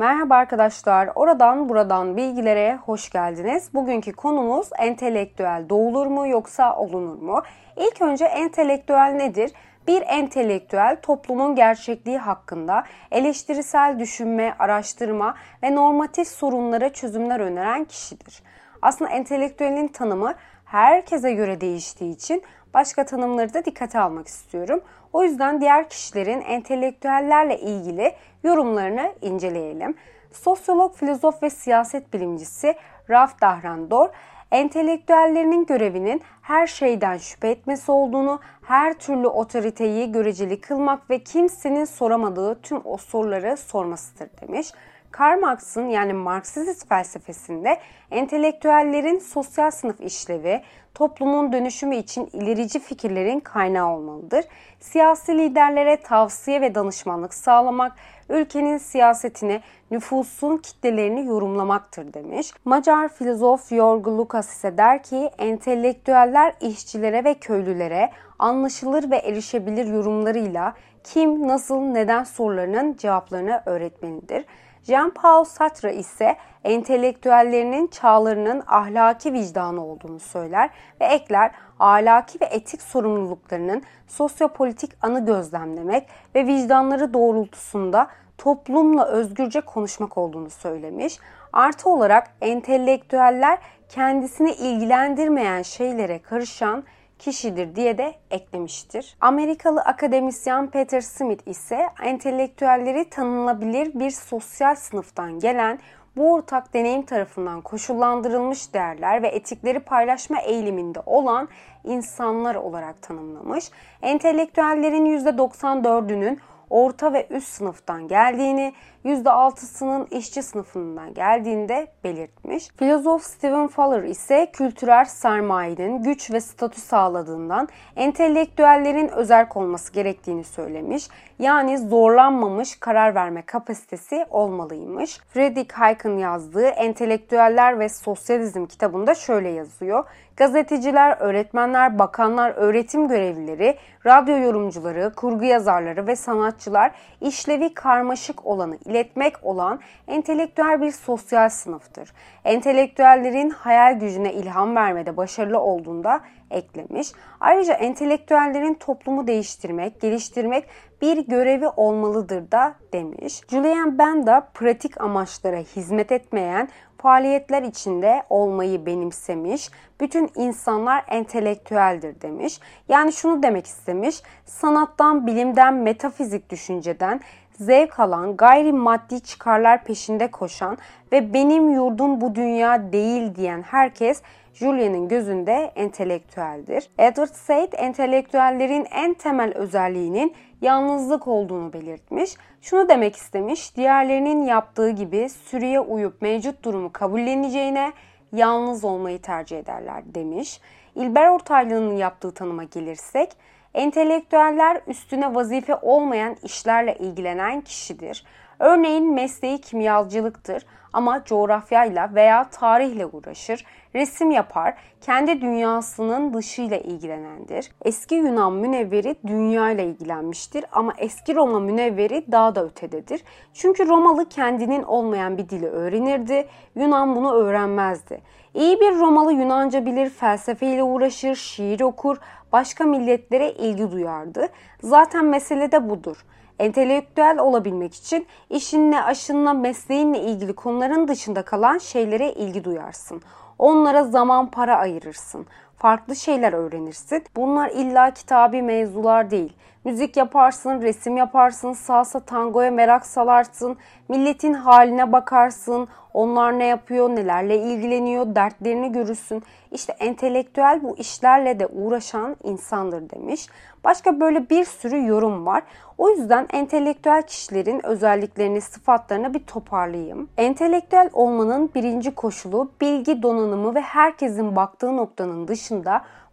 Merhaba arkadaşlar, oradan buradan bilgilere hoş geldiniz. Bugünkü konumuz entelektüel doğulur mu yoksa olunur mu? İlk önce entelektüel nedir? Bir entelektüel toplumun gerçekliği hakkında eleştirisel düşünme, araştırma ve normatif sorunlara çözümler öneren kişidir. Aslında entelektüelin tanımı herkese göre değiştiği için başka tanımları da dikkate almak istiyorum. O yüzden diğer kişilerin entelektüellerle ilgili yorumlarını inceleyelim. Sosyolog, filozof ve siyaset bilimcisi Ralph Dahrandor, entelektüellerinin görevinin her şeyden şüphe etmesi olduğunu, her türlü otoriteyi göreceli kılmak ve kimsenin soramadığı tüm o soruları sormasıdır demiş. Karl Marx'ın yani Marksist felsefesinde entelektüellerin sosyal sınıf işlevi, toplumun dönüşümü için ilerici fikirlerin kaynağı olmalıdır. Siyasi liderlere tavsiye ve danışmanlık sağlamak, ülkenin siyasetini, nüfusun kitlelerini yorumlamaktır demiş. Macar filozof Yorgo Lukas ise der ki entelektüeller işçilere ve köylülere anlaşılır ve erişebilir yorumlarıyla kim, nasıl, neden sorularının cevaplarını öğretmelidir. Jean-Paul Sartre ise entelektüellerinin çağlarının ahlaki vicdanı olduğunu söyler ve ekler ahlaki ve etik sorumluluklarının sosyopolitik anı gözlemlemek ve vicdanları doğrultusunda toplumla özgürce konuşmak olduğunu söylemiş. Artı olarak entelektüeller kendisini ilgilendirmeyen şeylere karışan kişidir diye de eklemiştir. Amerikalı akademisyen Peter Smith ise entelektüelleri tanınabilir bir sosyal sınıftan gelen bu ortak deneyim tarafından koşullandırılmış değerler ve etikleri paylaşma eğiliminde olan insanlar olarak tanımlamış. Entelektüellerin %94'ünün orta ve üst sınıftan geldiğini, %6'sının işçi sınıfından geldiğinde belirtmiş. Filozof Stephen Faller ise kültürel sermayenin güç ve statü sağladığından entelektüellerin özerk olması gerektiğini söylemiş. Yani zorlanmamış karar verme kapasitesi olmalıymış. Friedrich Hayek'ın yazdığı Entelektüeller ve Sosyalizm kitabında şöyle yazıyor. Gazeteciler, öğretmenler, bakanlar, öğretim görevlileri, radyo yorumcuları, kurgu yazarları ve sanatçılar işlevi karmaşık olanı iletmek olan entelektüel bir sosyal sınıftır. Entelektüellerin hayal gücüne ilham vermede başarılı olduğunda eklemiş. Ayrıca entelektüellerin toplumu değiştirmek, geliştirmek bir görevi olmalıdır da demiş. Julian Benda pratik amaçlara hizmet etmeyen faaliyetler içinde olmayı benimsemiş. Bütün insanlar entelektüeldir demiş. Yani şunu demek istemiş. Sanattan, bilimden, metafizik düşünceden zevk alan, gayri maddi çıkarlar peşinde koşan ve benim yurdum bu dünya değil diyen herkes Julia'nın gözünde entelektüeldir. Edward Said entelektüellerin en temel özelliğinin yalnızlık olduğunu belirtmiş. Şunu demek istemiş, diğerlerinin yaptığı gibi sürüye uyup mevcut durumu kabulleneceğine yalnız olmayı tercih ederler demiş. İlber Ortaylı'nın yaptığı tanıma gelirsek, entelektüeller üstüne vazife olmayan işlerle ilgilenen kişidir. Örneğin mesleği kimyacılıktır ama coğrafyayla veya tarihle uğraşır, resim yapar, kendi dünyasının dışıyla ilgilenendir. Eski Yunan münevveri dünya ile ilgilenmiştir ama eski Roma münevveri daha da ötededir. Çünkü Romalı kendinin olmayan bir dili öğrenirdi, Yunan bunu öğrenmezdi. İyi bir Romalı Yunanca bilir, felsefeyle uğraşır, şiir okur, başka milletlere ilgi duyardı. Zaten mesele de budur entelektüel olabilmek için işinle, aşınla, mesleğinle ilgili konuların dışında kalan şeylere ilgi duyarsın. Onlara zaman para ayırırsın. Farklı şeyler öğrenirsin. Bunlar illa kitabi mevzular değil. Müzik yaparsın, resim yaparsın, salsa tangoya merak salarsın, milletin haline bakarsın, onlar ne yapıyor, nelerle ilgileniyor, dertlerini görürsün. İşte entelektüel bu işlerle de uğraşan insandır demiş. Başka böyle bir sürü yorum var. O yüzden entelektüel kişilerin özelliklerini, sıfatlarını bir toparlayayım. Entelektüel olmanın birinci koşulu bilgi donanımı ve herkesin baktığı noktanın dışında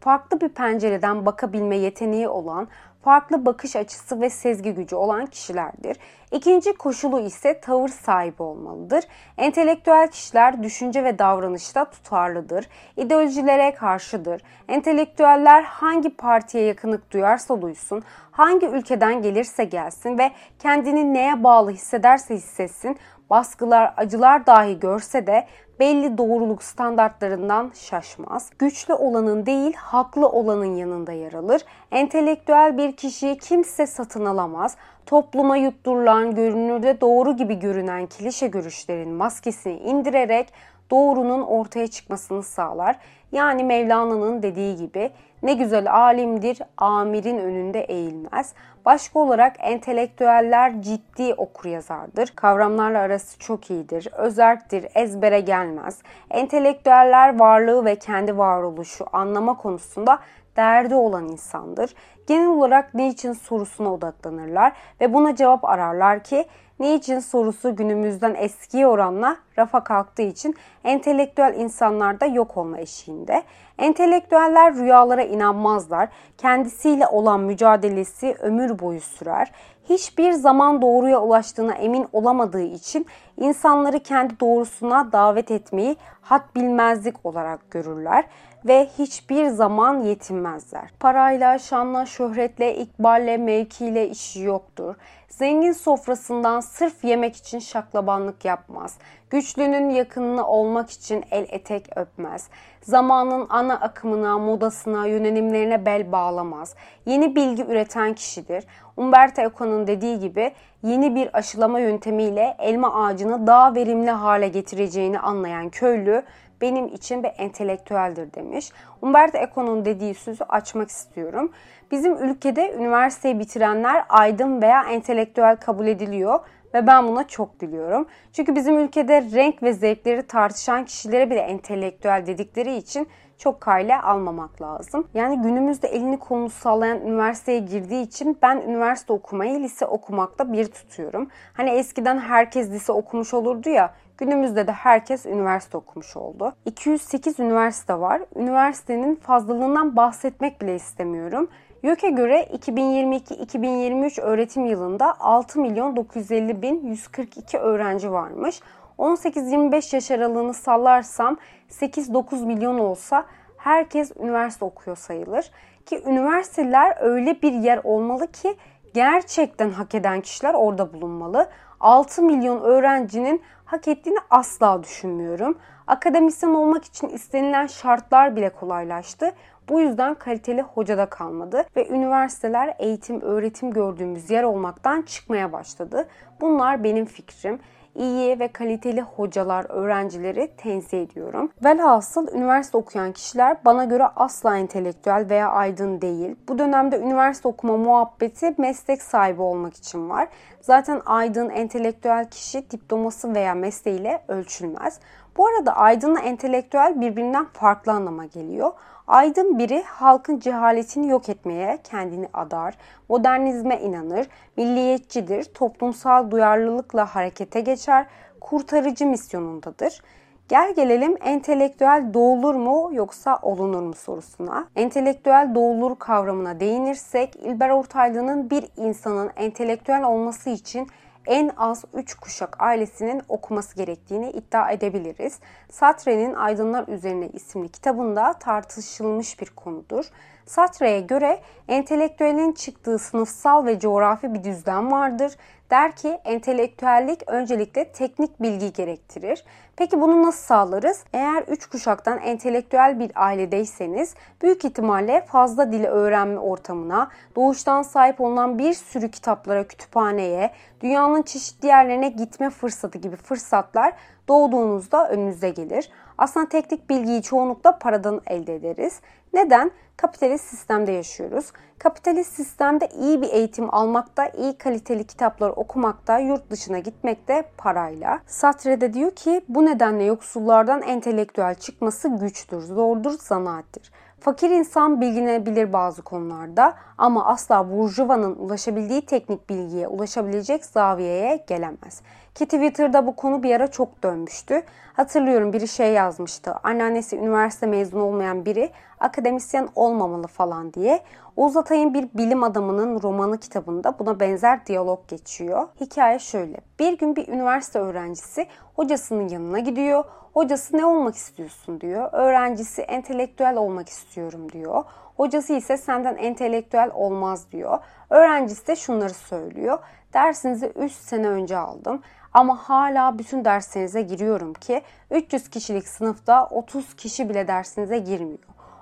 farklı bir pencereden bakabilme yeteneği olan farklı bakış açısı ve sezgi gücü olan kişilerdir. İkinci koşulu ise tavır sahibi olmalıdır. Entelektüel kişiler düşünce ve davranışta tutarlıdır. İdeolojilere karşıdır. Entelektüeller hangi partiye yakınlık duyarsa duysun, hangi ülkeden gelirse gelsin ve kendini neye bağlı hissederse hissetsin, baskılar, acılar dahi görse de belli doğruluk standartlarından şaşmaz. Güçlü olanın değil, haklı olanın yanında yer alır. Entelektüel bir kişiyi kimse satın alamaz. Topluma yutturulan, görünürde doğru gibi görünen klişe görüşlerin maskesini indirerek doğrunun ortaya çıkmasını sağlar. Yani Mevlana'nın dediği gibi ne güzel alimdir, amirin önünde eğilmez. Başka olarak entelektüeller ciddi okur yazardır. Kavramlarla arası çok iyidir, özerktir, ezbere gelmez. Entelektüeller varlığı ve kendi varoluşu anlama konusunda derdi olan insandır. Genel olarak niçin sorusuna odaklanırlar ve buna cevap ararlar ki niçin sorusu günümüzden eskiye oranla rafa kalktığı için entelektüel insanlar da yok olma eşiğinde. Entelektüeller rüyalara inanmazlar. Kendisiyle olan mücadelesi ömür boyu sürer. Hiçbir zaman doğruya ulaştığına emin olamadığı için insanları kendi doğrusuna davet etmeyi had bilmezlik olarak görürler ve hiçbir zaman yetinmezler. Parayla, şanla, şöhretle, ikballe, mevkiyle işi yoktur. Zengin sofrasından sırf yemek için şaklabanlık yapmaz. Güçlünün yakınını olmak için el etek öpmez. Zamanın ana akımına, modasına, yönelimlerine bel bağlamaz. Yeni bilgi üreten kişidir. Umberto Eco'nun dediği gibi yeni bir aşılama yöntemiyle elma ağacını daha verimli hale getireceğini anlayan köylü benim için bir entelektüeldir demiş. Umberto Eco'nun dediği sözü açmak istiyorum. Bizim ülkede üniversiteyi bitirenler aydın veya entelektüel kabul ediliyor ve ben buna çok diliyorum. Çünkü bizim ülkede renk ve zevkleri tartışan kişilere bile entelektüel dedikleri için çok kale almamak lazım. Yani günümüzde elini kolunu sallayan üniversiteye girdiği için ben üniversite okumayı lise okumakta bir tutuyorum. Hani eskiden herkes lise okumuş olurdu ya Günümüzde de herkes üniversite okumuş oldu. 208 üniversite var. Üniversitenin fazlalığından bahsetmek bile istemiyorum. YÖK'e göre 2022-2023 öğretim yılında 6 milyon 950 bin 142 öğrenci varmış. 18-25 yaş aralığını sallarsam 8-9 milyon olsa herkes üniversite okuyor sayılır. Ki üniversiteler öyle bir yer olmalı ki gerçekten hak eden kişiler orada bulunmalı. 6 milyon öğrencinin hak ettiğini asla düşünmüyorum. Akademisyen olmak için istenilen şartlar bile kolaylaştı. Bu yüzden kaliteli hoca da kalmadı ve üniversiteler eğitim, öğretim gördüğümüz yer olmaktan çıkmaya başladı. Bunlar benim fikrim iyi ve kaliteli hocalar, öğrencileri tenzih ediyorum. Velhasıl üniversite okuyan kişiler bana göre asla entelektüel veya aydın değil. Bu dönemde üniversite okuma muhabbeti meslek sahibi olmak için var. Zaten aydın, entelektüel kişi diploması veya mesleğiyle ölçülmez. Bu arada aydınla entelektüel birbirinden farklı anlama geliyor. Aydın biri halkın cehaletini yok etmeye kendini adar, modernizme inanır, milliyetçidir, toplumsal duyarlılıkla harekete geçer, kurtarıcı misyonundadır. Gel gelelim entelektüel doğulur mu yoksa olunur mu sorusuna. Entelektüel doğulur kavramına değinirsek İlber Ortaylı'nın bir insanın entelektüel olması için en az 3 kuşak ailesinin okuması gerektiğini iddia edebiliriz. Sartre'nin Aydınlar Üzerine isimli kitabında tartışılmış bir konudur. Sartre'ye göre entelektüelin çıktığı sınıfsal ve coğrafi bir düzlem vardır. Der ki entelektüellik öncelikle teknik bilgi gerektirir. Peki bunu nasıl sağlarız? Eğer 3 kuşaktan entelektüel bir ailedeyseniz büyük ihtimalle fazla dili öğrenme ortamına, doğuştan sahip olunan bir sürü kitaplara, kütüphaneye, dünyanın çeşitli yerlerine gitme fırsatı gibi fırsatlar doğduğunuzda önünüze gelir. Aslında teknik bilgiyi çoğunlukla paradan elde ederiz. Neden? Kapitalist sistemde yaşıyoruz. Kapitalist sistemde iyi bir eğitim almakta, iyi kaliteli kitaplar okumakta, yurt dışına gitmekte parayla. Sartre de diyor ki bu nedenle yoksullardan entelektüel çıkması güçtür, zordur, zanaattir. Fakir insan bilgilenebilir bazı konularda ama asla burjuvanın ulaşabildiği teknik bilgiye ulaşabilecek zaviyeye gelemez. Ki Twitter'da bu konu bir ara çok dönmüştü. Hatırlıyorum biri şey yazmıştı. Anneannesi üniversite mezunu olmayan biri akademisyen olmamalı falan diye. Oğuz Atay'ın bir bilim adamının romanı kitabında buna benzer diyalog geçiyor. Hikaye şöyle. Bir gün bir üniversite öğrencisi hocasının yanına gidiyor. Hocası ne olmak istiyorsun diyor. Öğrencisi entelektüel olmak istiyorum diyor. Hocası ise senden entelektüel olmaz diyor. Öğrencisi de şunları söylüyor. Dersinizi 3 sene önce aldım ama hala bütün derslerinize giriyorum ki 300 kişilik sınıfta 30 kişi bile dersinize girmiyor.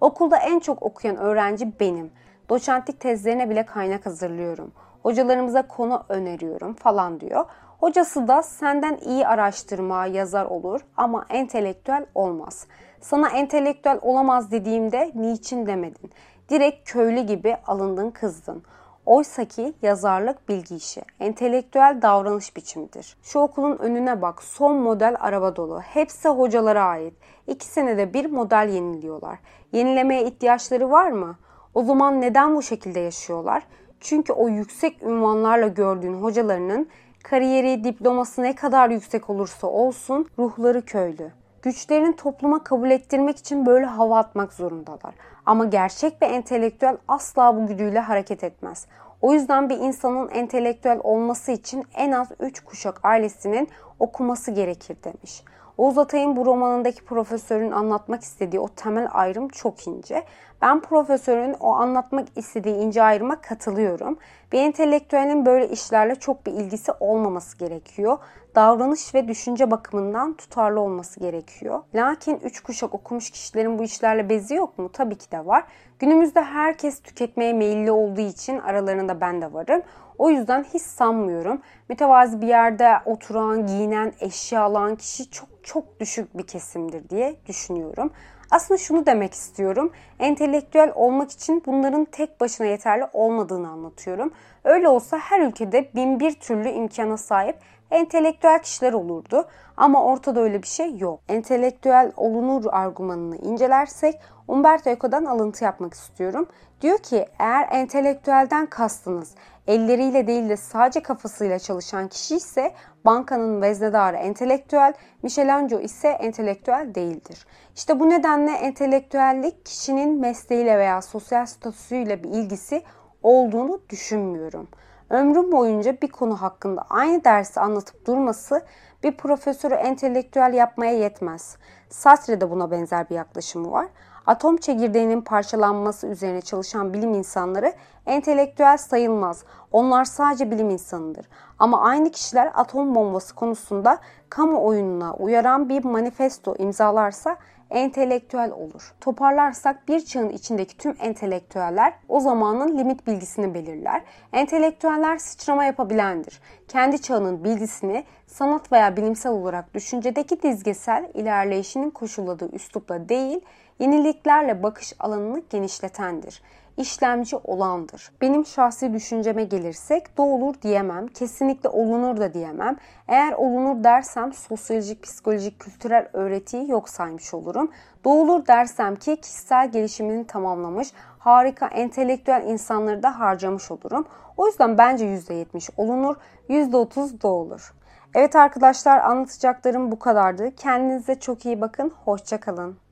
Okulda en çok okuyan öğrenci benim. Doçentlik tezlerine bile kaynak hazırlıyorum. Hocalarımıza konu öneriyorum falan diyor. Hocası da senden iyi araştırma, yazar olur ama entelektüel olmaz. Sana entelektüel olamaz dediğimde niçin demedin. Direkt köylü gibi alındın kızdın. Oysa ki yazarlık bilgi işi, entelektüel davranış biçimidir. Şu okulun önüne bak, son model araba dolu. Hepsi hocalara ait. İki senede bir model yeniliyorlar. Yenilemeye ihtiyaçları var mı? O zaman neden bu şekilde yaşıyorlar? Çünkü o yüksek ünvanlarla gördüğün hocalarının kariyeri, diploması ne kadar yüksek olursa olsun ruhları köylü. Güçlerini topluma kabul ettirmek için böyle hava atmak zorundalar. Ama gerçek bir entelektüel asla bu güdüyle hareket etmez. O yüzden bir insanın entelektüel olması için en az 3 kuşak ailesinin okuması gerekir demiş. Oğuz Atay'ın bu romanındaki profesörün anlatmak istediği o temel ayrım çok ince. Ben profesörün o anlatmak istediği ince ayrıma katılıyorum. Bir entelektüelin böyle işlerle çok bir ilgisi olmaması gerekiyor. Davranış ve düşünce bakımından tutarlı olması gerekiyor. Lakin üç kuşak okumuş kişilerin bu işlerle bezi yok mu? Tabii ki de var. Günümüzde herkes tüketmeye meyilli olduğu için aralarında ben de varım. O yüzden hiç sanmıyorum. Mütevazi bir yerde oturan, giyinen, eşya alan kişi çok çok düşük bir kesimdir diye düşünüyorum. Aslında şunu demek istiyorum. Entelektüel olmak için bunların tek başına yeterli olmadığını anlatıyorum. Öyle olsa her ülkede bin bir türlü imkana sahip entelektüel kişiler olurdu. Ama ortada öyle bir şey yok. Entelektüel olunur argümanını incelersek Umberto Eco'dan alıntı yapmak istiyorum. Diyor ki eğer entelektüelden kastınız elleriyle değil de sadece kafasıyla çalışan kişi ise bankanın veznedarı entelektüel, Michelangelo ise entelektüel değildir. İşte bu nedenle entelektüellik kişinin mesleğiyle veya sosyal statüsüyle bir ilgisi olduğunu düşünmüyorum. Ömrüm boyunca bir konu hakkında aynı dersi anlatıp durması bir profesörü entelektüel yapmaya yetmez. Sartre'de buna benzer bir yaklaşımı var. Atom çekirdeğinin parçalanması üzerine çalışan bilim insanları entelektüel sayılmaz. Onlar sadece bilim insanıdır. Ama aynı kişiler atom bombası konusunda kamuoyuna uyaran bir manifesto imzalarsa entelektüel olur. Toparlarsak bir çağın içindeki tüm entelektüeller o zamanın limit bilgisini belirler. Entelektüeller sıçrama yapabilendir. Kendi çağının bilgisini sanat veya bilimsel olarak düşüncedeki dizgesel ilerleyişinin koşulladığı üslupla değil, yeniliklerle bakış alanını genişletendir işlemci olandır. Benim şahsi düşünceme gelirsek doğulur diyemem. Kesinlikle olunur da diyemem. Eğer olunur dersem sosyolojik, psikolojik, kültürel öğretiyi yok saymış olurum. Doğulur dersem ki kişisel gelişimini tamamlamış, harika entelektüel insanları da harcamış olurum. O yüzden bence %70 olunur, %30 doğulur. Evet arkadaşlar anlatacaklarım bu kadardı. Kendinize çok iyi bakın. Hoşçakalın.